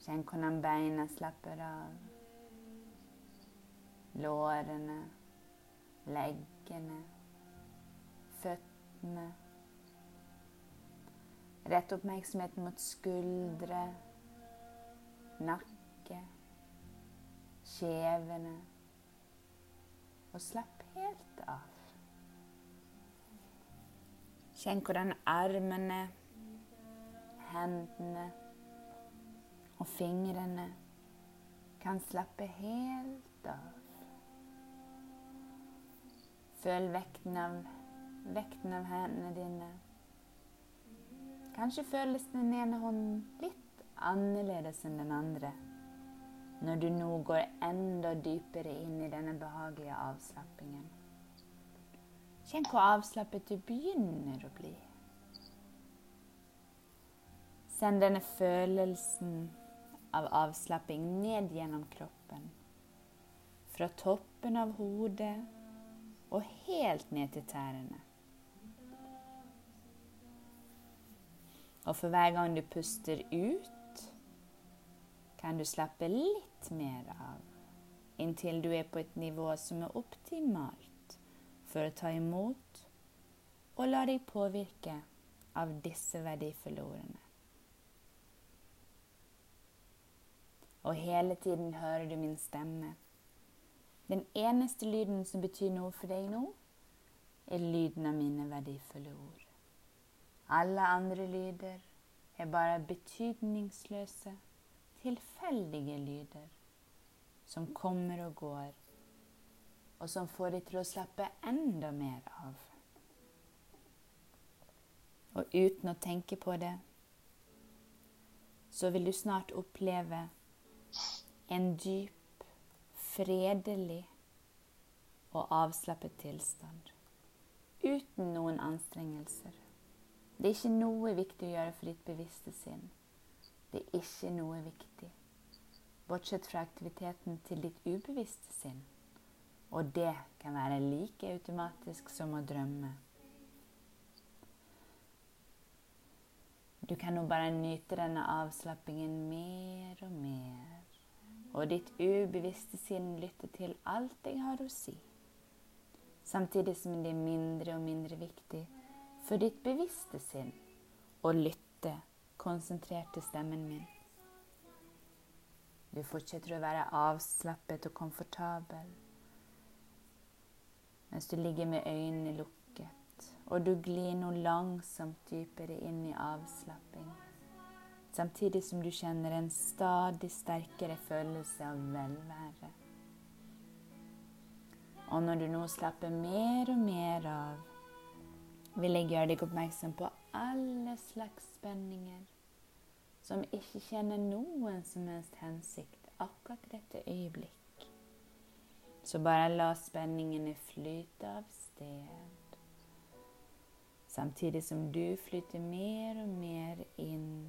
Kjenn hvordan beina slapper av. Lårene, leggene, føttene. Rett oppmerksomheten mot skuldre, nakke, kjevene. Og slapp helt av. Kjenn hvordan armene, hendene og fingrene kan slappe helt av. Føl vekten av, vekten av hendene dine. Kanskje føles den ene hånden litt annerledes enn den andre når du nå går enda dypere inn i denne behagelige avslappingen. Kjenn hvor avslappet du begynner å bli. Send denne følelsen av avslapping ned gjennom kroppen. Fra toppen av hodet og helt ned til tærne. Og for hver gang du puster ut, kan du slappe litt mer av, inntil du er på et nivå som er optimalt for å ta imot og la deg påvirke av disse verdifulle ordene. Og hele tiden hører du min stemme. Den eneste lyden som betyr noe for deg nå, er lyden av mine verdifulle ord. Alle andre lyder er bare betydningsløse, tilfeldige lyder som kommer og går, og som får deg til å slappe enda mer av. Og uten å tenke på det, så vil du snart oppleve en dyp, fredelig og avslappet tilstand. Uten noen anstrengelser. Det er ikke noe viktig å gjøre for ditt bevisste sinn. Det er ikke noe viktig, bortsett fra aktiviteten til ditt ubevisste sinn. Og det kan være like automatisk som å drømme. Du kan nå bare nyte denne avslappingen mer og mer og ditt ubevisste sinn lytter til alt jeg har å si, samtidig som det er mindre og mindre viktig for ditt bevisste sinn å lytte konsentrert til stemmen min. Du fortsetter å være avslappet og komfortabel mens du ligger med øynene lukket, og du glir nå langsomt dypere inn i avslapping samtidig som du kjenner en stadig sterkere følelse av velvære. Og når du nå slapper mer og mer av, vil jeg gjøre deg oppmerksom på alle slags spenninger som ikke kjenner noen som helst hensikt akkurat dette øyeblikk. Så bare la spenningene flyte av sted, samtidig som du flyter mer og mer inn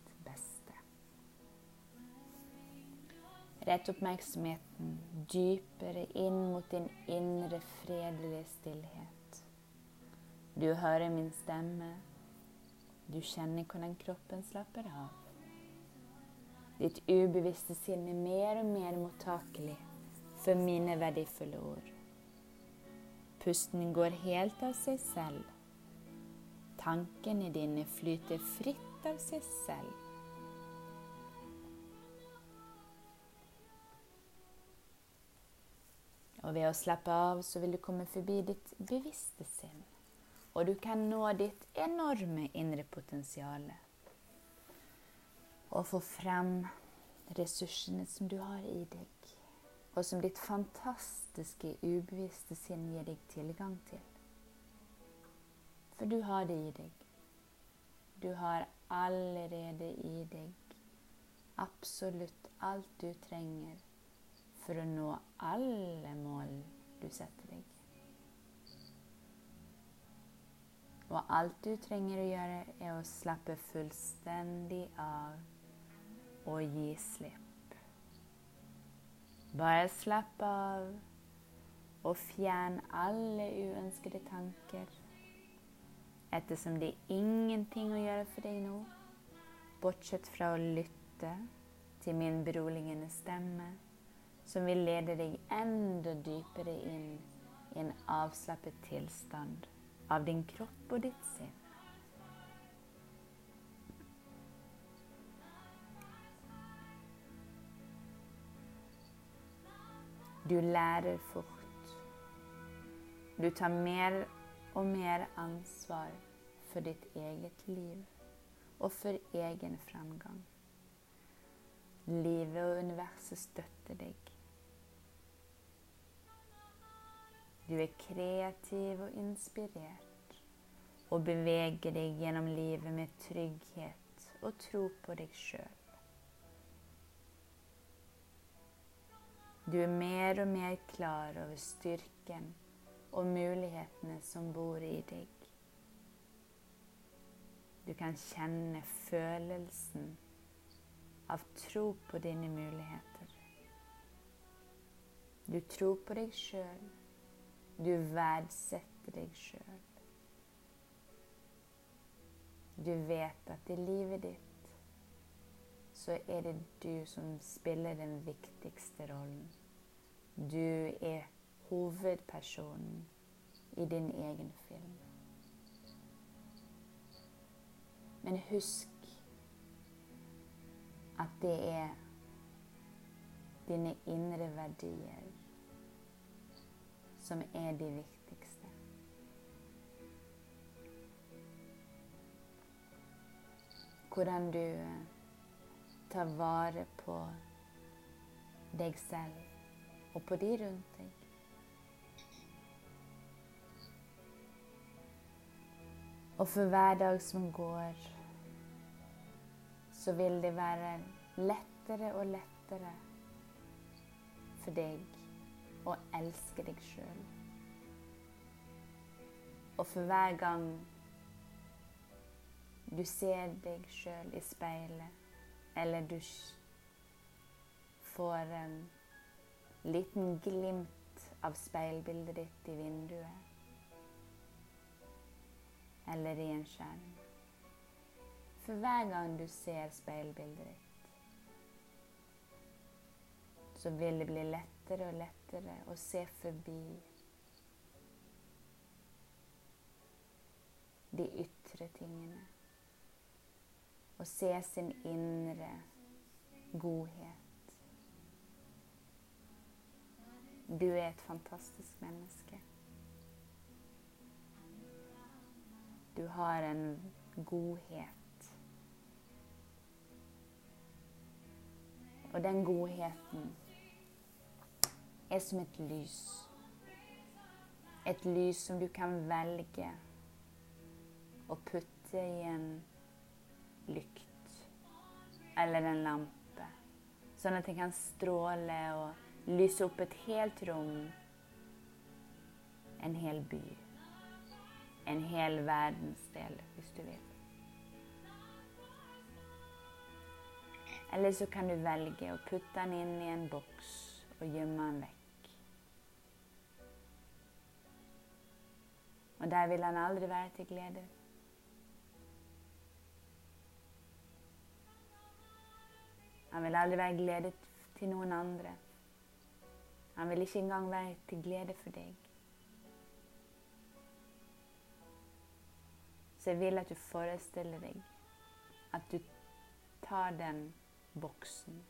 Rett oppmerksomheten dypere inn mot din indre fredelige stillhet. Du hører min stemme. Du kjenner hvordan kroppen slapper av. Ditt ubevisste sinn er mer og mer mottakelig for mine verdifulle ord. Pusten går helt av seg selv. Tankene dine flyter fritt av seg selv. Og ved å slappe av så vil du komme forbi ditt bevisste sinn. Og du kan nå ditt enorme indre potensial. Og få frem ressursene som du har i deg, og som ditt fantastiske, ubevisste sinn gir deg tilgang til. For du har det i deg. Du har allerede i deg absolutt alt du trenger for å nå alle mål du setter deg. Og alt du trenger å gjøre, er å slappe fullstendig av og gi slipp. Bare slapp av og fjern alle uønskede tanker, ettersom det er ingenting å gjøre for deg nå, bortsett fra å lytte til min beroligende stemme som vil lede deg enda dypere inn i en avslappet tilstand av din kropp og ditt sinn. Du lærer fort. Du tar mer og mer ansvar for ditt eget liv og for egen framgang. Livet og universet støtter deg. Du er kreativ og inspirert og beveger deg gjennom livet med trygghet og tro på deg sjøl. Du er mer og mer klar over styrken og mulighetene som bor i deg. Du kan kjenne følelsen av tro på dine muligheter. Du tror på deg sjøl du verdsetter deg sjøl. Du vet at i livet ditt så er det du som spiller den viktigste rollen. Du er hovedpersonen i din egen film. Men husk at det er dine indre verdier som er de viktigste. Hvordan du tar vare på deg selv og på de rundt deg. Og for hver dag som går, så vil det være lettere og lettere for deg å elske deg sjøl. Og for hver gang du ser deg sjøl i speilet, eller du får en liten glimt av speilbildet ditt i vinduet eller i en skjerm For hver gang du ser speilbildet ditt, så vil det bli lettere og lettere å se forbi de ytre tingene. Og se sin indre godhet. Du er et fantastisk menneske. Du har en godhet. Og den godheten er som et lys. Et lys som du kan velge å putte i en lykt eller en lampe, sånn at det kan stråle og lyse opp et helt rom, en hel by, en hel verdensdel, hvis du vil. Eller så kan du velge å putte den inn i en boks og gjemme den vekk. Og der vil han aldri være til glede. Han vil aldri være glede til noen andre. Han vil ikke engang være til glede for deg. Så jeg vil at du forestiller deg at du tar den boksen.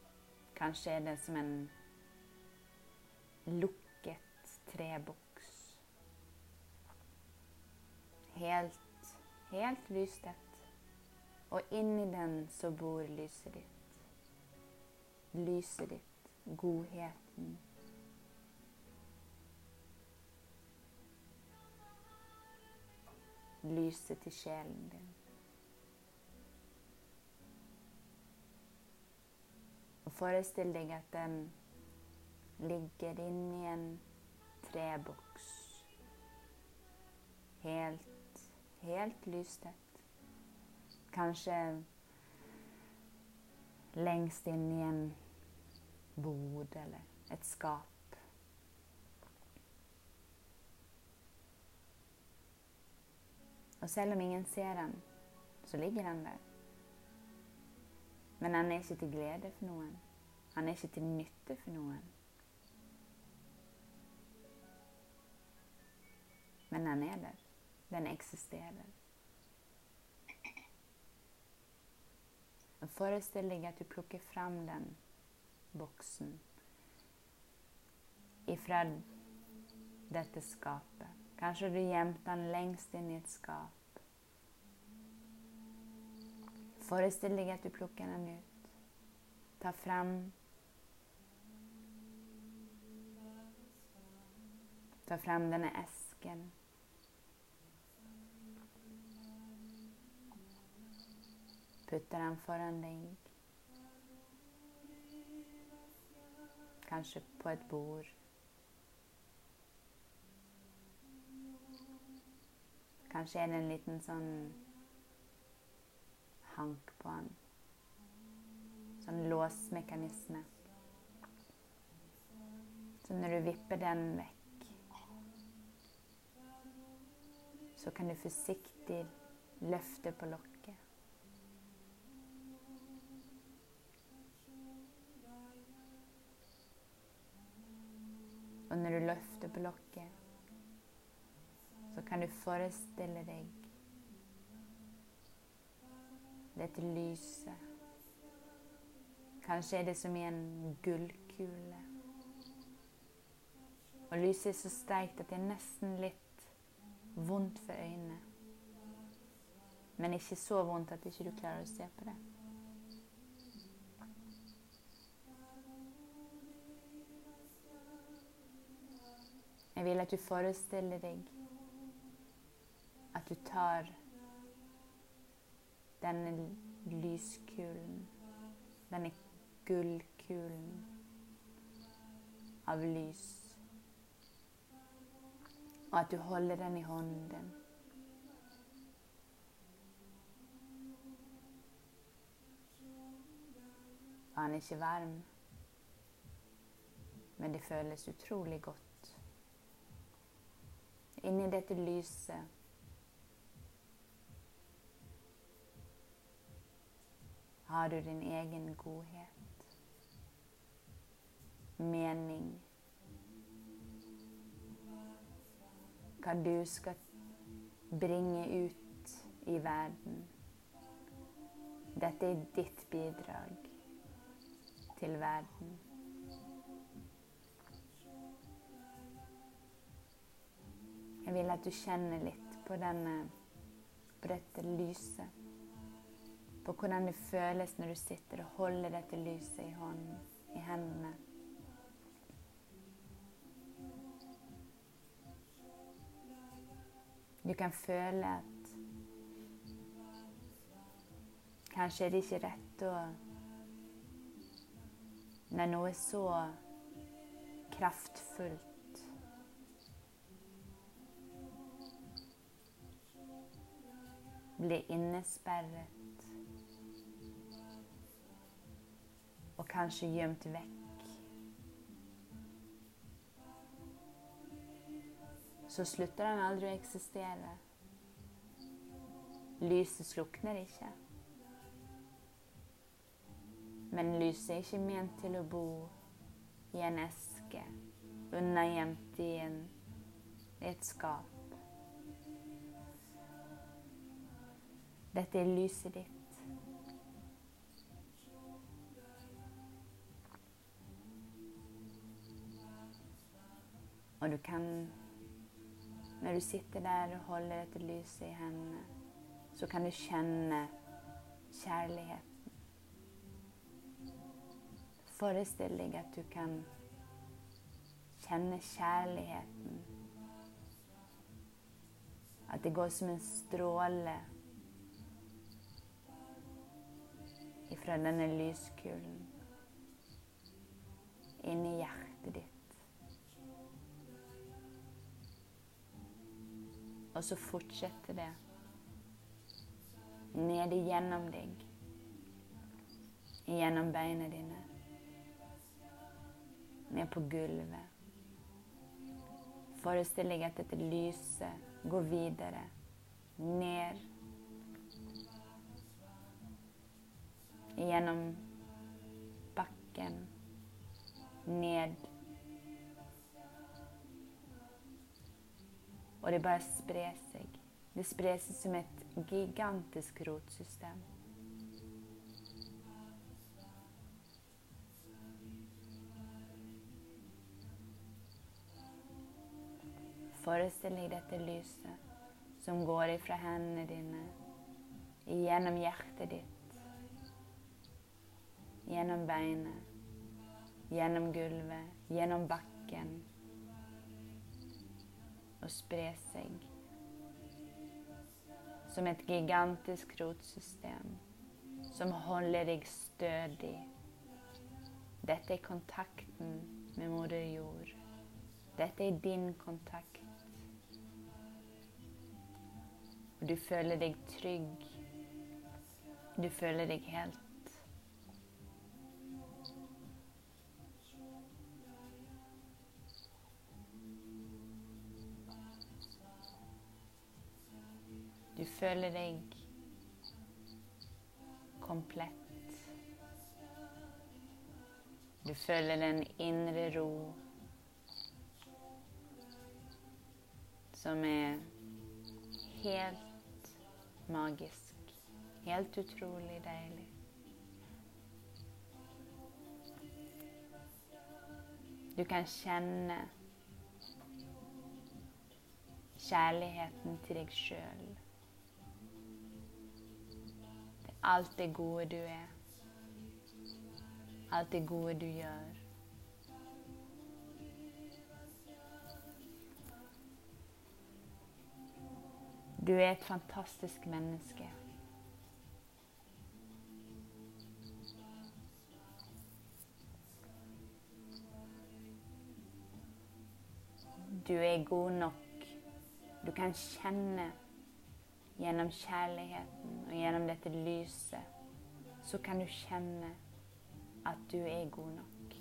Kanskje er det som en lukket treboks. Helt, helt lystett. Og inni den så bor lyset ditt. Lyset ditt, godheten. lyset til sjelen din. Og forestill deg at den ligger inni en treboks. Helt, helt lystett. Kanskje lengst inni en bod eller et skap. Og selv om ingen ser den, så ligger den der. Men han er ikke til glede for noen. Han er ikke til nytte for noen. Men den er der. Den eksisterer. Forestill deg at du plukker fram den boksen ifra dette skapet. Kanskje du gjemte den lengst inn i et skap. Forestill deg at du plukker den ut. Ta frem Ta frem denne esken. Putter den foran deg. Kanskje på et bord. Kanskje er det en liten sånn hank på han. Sånn låsmekanisme. Så når du vipper den vekk, så kan du forsiktig løfte på lokket. Og når du løfter på lokket, så kan du forestille deg dette lyset. Kanskje er det som i en gullkule. Og lyset er så sterkt at det er nesten litt vondt for øynene. Men ikke så vondt at ikke du ikke klarer å se på det. Jeg vil at du forestiller deg at du tar denne lyskulen, denne gullkulen av lys, og at du holder den i hånden din. Og han ikke varm, men det føles utrolig godt. Inni dette lyset har du din egen godhet, mening, hva du skal bringe ut i verden. Dette er ditt bidrag til verden. Jeg vil at du kjenner litt på, denne, på dette lyset på hvordan det føles når du sitter og holder dette lyset i, hånden, i hendene. Du kan føle at kanskje er det ikke rett å Når noe er så kraftfullt blir innesperret og kanskje gjemt vekk. så slutter den aldri å eksistere. Lyset slukner ikke. Men lyset er ikke ment til å bo i en eske, unngjemt i, en, et skap. Dette er lyset ditt. Og du kan Når du sitter der og holder dette lyset i hendene, så kan du kjenne kjærligheten. Forestill deg at du kan kjenne kjærligheten. At det går som en stråle ifra denne lyskulen inn i hjertet ditt. Og så fortsetter det. Ned igjennom deg, gjennom beina dine, ned på gulvet. Forestill deg at dette lyset går videre, ned. Gjennom bakken, ned Og det bare sprer seg. Det sprer seg som et gigantisk rotsystem. Forestill deg dette lyset som går ifra hendene dine, gjennom hjertet ditt, gjennom beinet, gjennom gulvet, gjennom bakken og spre seg som et gigantisk rotsystem som holder deg stødig. Dette er kontakten med moder jord. Dette er din kontakt. Og du føler deg trygg. Du føler deg helt Føler deg komplett. Du føler den indre ro som er helt magisk. Helt utrolig deilig. Du kan kjenne kjærligheten til deg sjøl alt det gode du er. Alt det gode du gjør. Du er et fantastisk menneske. Du er god nok. Du kan kjenne gjennom kjærligheten og gjennom dette lyset, så kan du kjenne at du er god nok.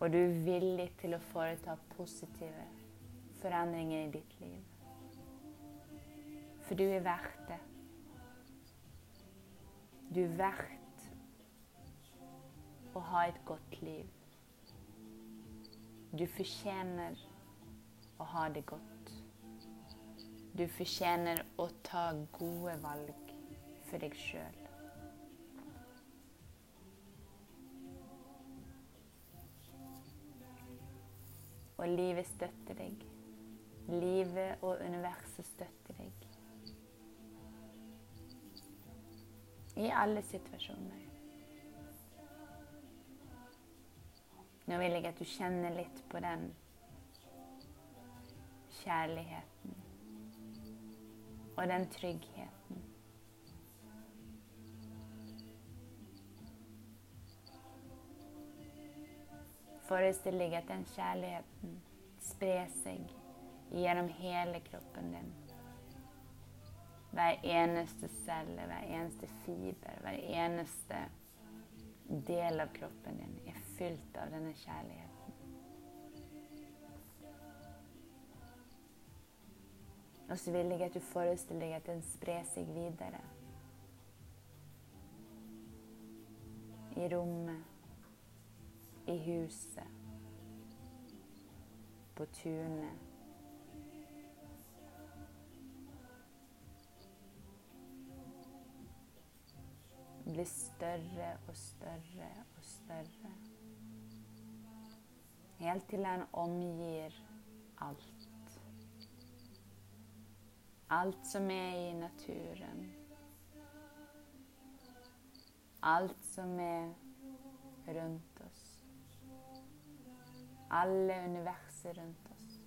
Og du er villig til å foreta positive forandringer i ditt liv. For du er verdt det. Du er verdt å ha et godt liv. Du fortjener å ha det godt. Du fortjener å ta gode valg for deg sjøl. Og livet støtter deg. Livet og universet støtter deg. I alle situasjoner. Nå vil jeg at du kjenner litt på den kjærligheten og den tryggheten. Forestill deg at den kjærligheten sprer seg gjennom hele kroppen din. Hver eneste celle, hver eneste fiber, hver eneste del av kroppen din er fylt av denne kjærligheten. Og så vil jeg at du forestiller deg at den sprer seg videre. I rommet, i huset, på tunet. Blir større og større og større. Helt til den omgir alt. Alt som er i naturen. Allt som er rundt oss. Alle universet rundt oss.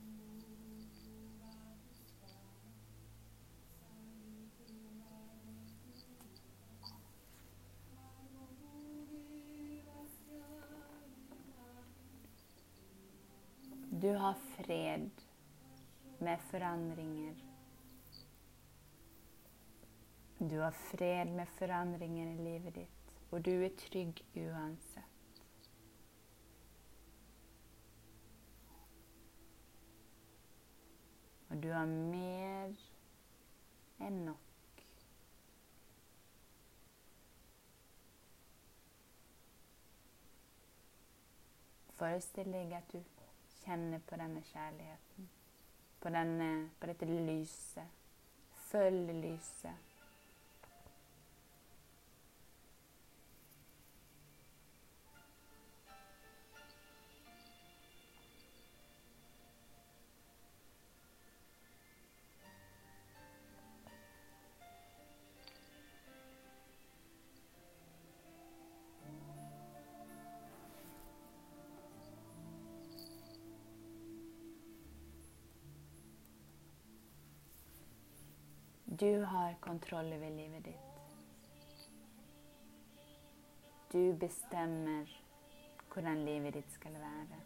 Du har fred med forandringer. Du har fred med forandringer i livet ditt, og du er trygg uansett. Og du har mer enn nok. Forestill deg at du kjenner på denne kjærligheten, på, denne, på dette lyset. Følg lyset. Du har kontroll over livet ditt. Du bestemmer hvordan livet ditt skal være.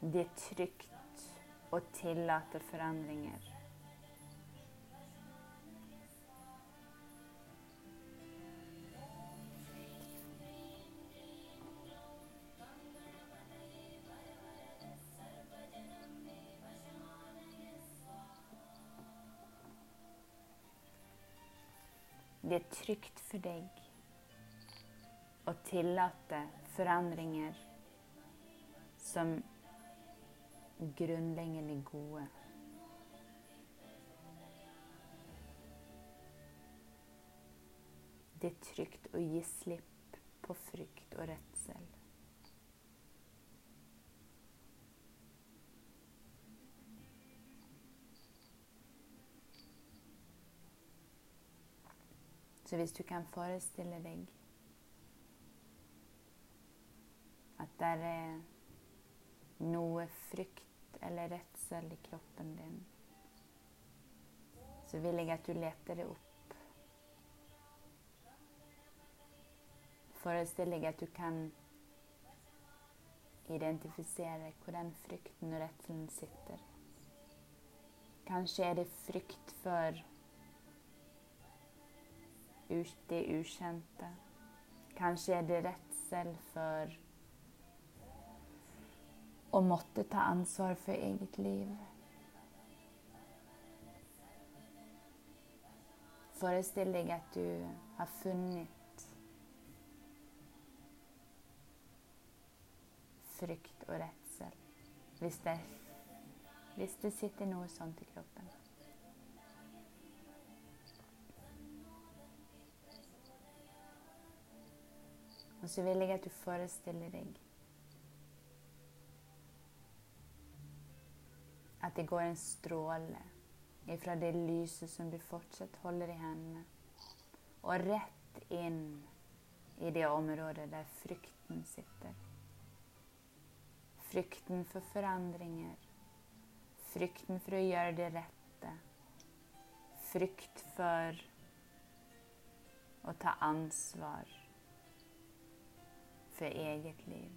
Det er trygt å tillate forandringer. Trygt for deg å tillate forandringer som grunnleggende gode. Det er trygt å gi slipp på frykt og redsel. Så hvis du kan forestille deg at det er noe frykt eller redsel i kroppen din, så vil jeg at du leter det opp. Forestill deg at du kan identifisere hvor den frykten og redselen sitter. Kanskje er det frykt for det ukjente. Kanskje er det redsel for å måtte ta ansvar for eget liv. Forestill deg at du har funnet frykt og redsel. Hvis det, hvis det sitter noe sånt i kroppen. Og så vil jeg at du forestiller deg at det går en stråle ifra det lyset som du fortsatt holder i hendene, og rett inn i det området der frykten sitter. Frykten for forandringer. Frykten for å gjøre det rette. Frykt for å ta ansvar for eget liv.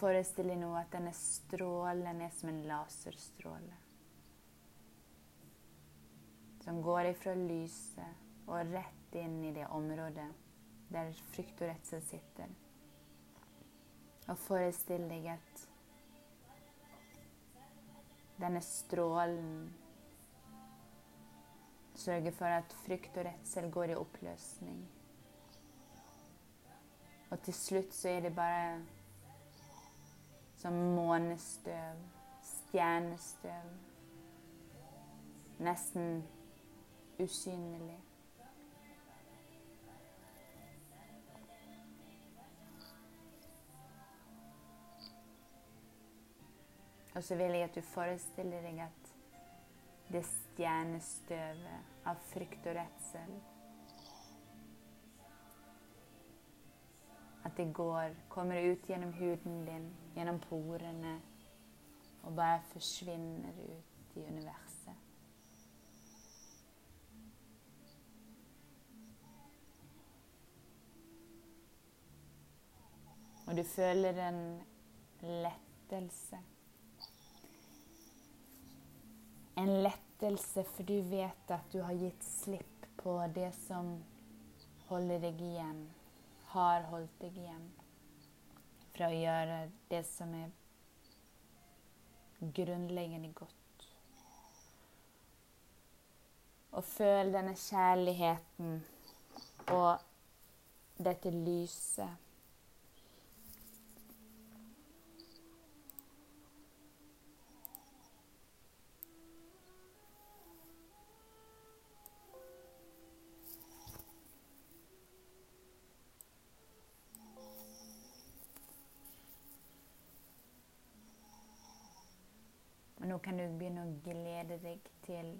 Forestill deg nå at denne strålen er som en laserstråle. Som går ifra lyset og rett inn i det området der frykt og redsel sitter. Og forestill deg at denne strålen sørger for at frykt og redsel går i oppløsning. Og til slutt så er det bare som månestøv, stjernestøv. Nesten usynlig. Og så vil jeg at du forestiller deg at det stjernestøvet av frykt og redsel At det går, kommer ut gjennom huden din, gjennom porene, og bare forsvinner ut i universet. Og du føler en lettelse. En lettelse, for du vet at du har gitt slipp på det som holder deg igjen, har holdt deg igjen fra å gjøre det som er grunnleggende godt. Og føl denne kjærligheten og dette lyset kan du begynne å glede deg til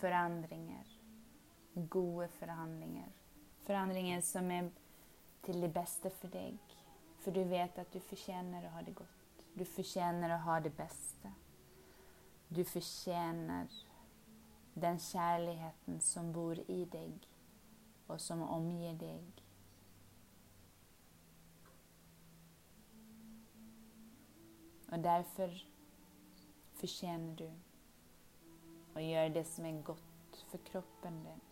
forandringer. Gode forhandlinger. Forandringer som er til det beste for deg. For du vet at du fortjener å ha det godt. Du fortjener å ha det beste. Du fortjener den kjærligheten som bor i deg, og som omgir deg. Og derfor fortjener du å gjøre det som er godt for kroppen din.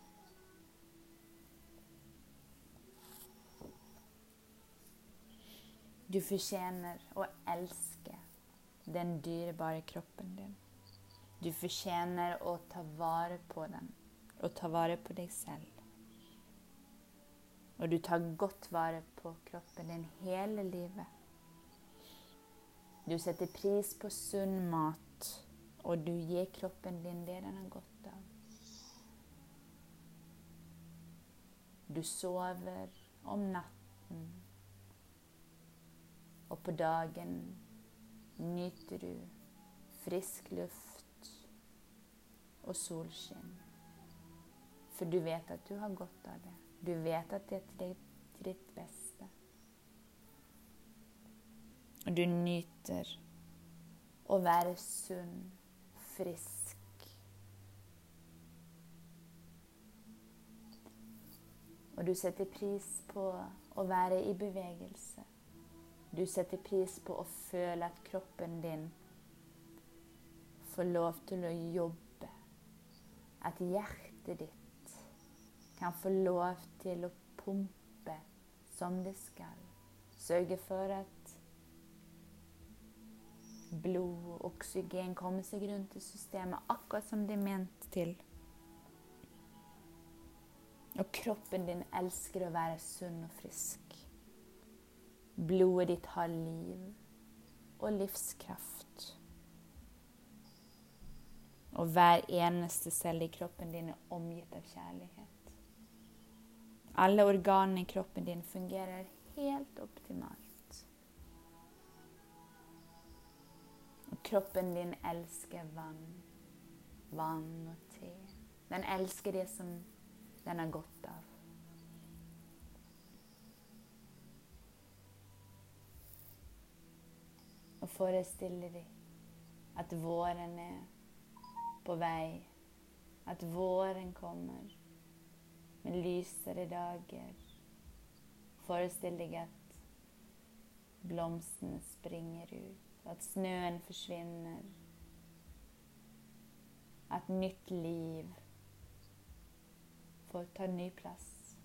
Du fortjener å elske den dyrebare kroppen din. Du fortjener å ta vare på den og ta vare på deg selv. Og du tar godt vare på kroppen din hele livet. Du setter pris på sunn mat og du gir kroppen din det den har godt av. Du sover om natten, og på dagen nyter du frisk luft og solskinn. For du vet at du har godt av det. Du vet at det er til, ditt beste. Og du nyter å være sunn frisk. Og du setter pris på å være i bevegelse. Du setter pris på å føle at kroppen din får lov til å jobbe. At hjertet ditt kan få lov til å pumpe som det skal. Sørge for at blod og oksygen kommer seg rundt i systemet akkurat som det er ment til. Og kroppen din elsker å være sunn og frisk. Blodet ditt har liv og livskraft. Og hver eneste celle i kroppen din er omgitt av kjærlighet. Alle organene i kroppen din fungerer helt optimalt. Kroppen din elsker vann. Vann og te. Den elsker det som den har godt av. Og forestille deg at våren er på vei. At våren kommer med lysere dager. Forestill deg at blomstene springer ut. At snøen forsvinner. At nytt liv får ta ny plass.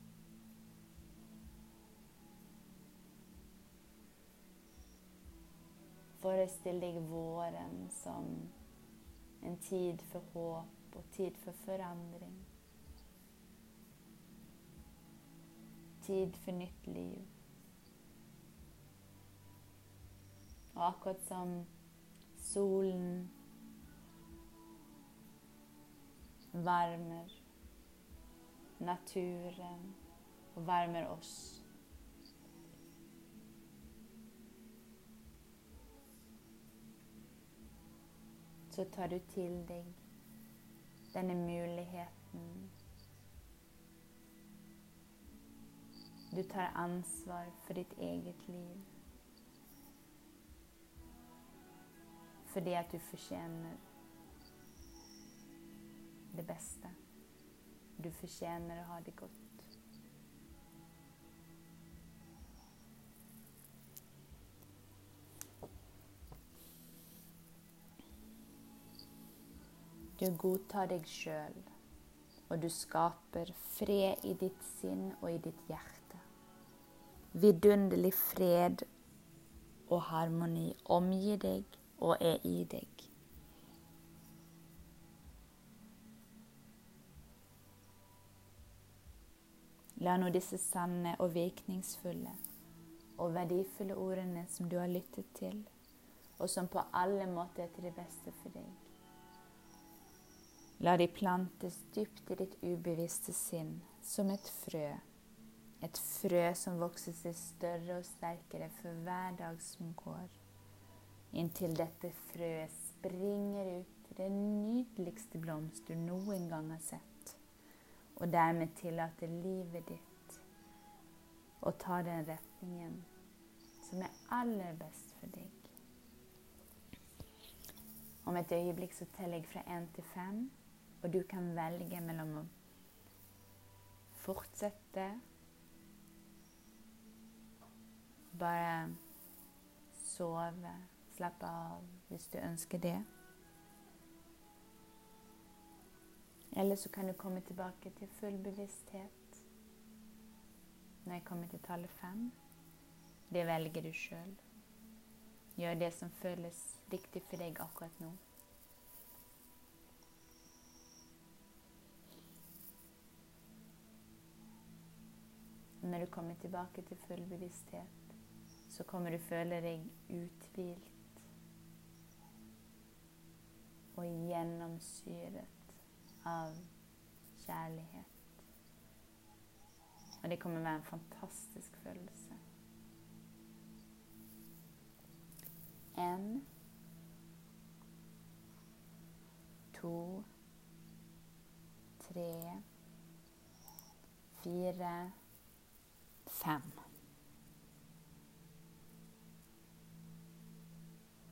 Forestill deg våren som en tid for håp og tid for forandring. Tid for nytt liv. Og akkurat som solen varmer naturen og varmer oss. Så tar du til deg denne muligheten. Du tar ansvar for ditt eget liv. Fordi at du fortjener det beste. Du fortjener å ha det godt. Du godtar deg sjøl, og du skaper fred i ditt sinn og i ditt hjerte. Vidunderlig fred og harmoni omgir deg og er i deg. La nå disse sanne og virkningsfulle og verdifulle ordene som du har lyttet til, og som på alle måter er til det beste for deg. La de plantes dypt i ditt ubevisste sinn som et frø. Et frø som vokser seg større og sterkere for hver dag som går. Inntil dette frøet springer ut til den nydeligste blomst du noen gang har sett og dermed tillater livet ditt å ta den retningen som er aller best for deg. Om et øyeblikk så teller jeg fra én til fem, og du kan velge mellom å fortsette Bare sove, slappe av hvis du ønsker det. Eller så kan du komme tilbake til full bevissthet når jeg kommer til tallet fem. Det velger du sjøl. Gjør det som føles riktig for deg akkurat nå. Når du kommer tilbake til full bevissthet, så kommer du føle deg uthvilt og gjennomsyret av kjærlighet. Og det kommer være en fantastisk følelse. En, to, tre, fire, fem.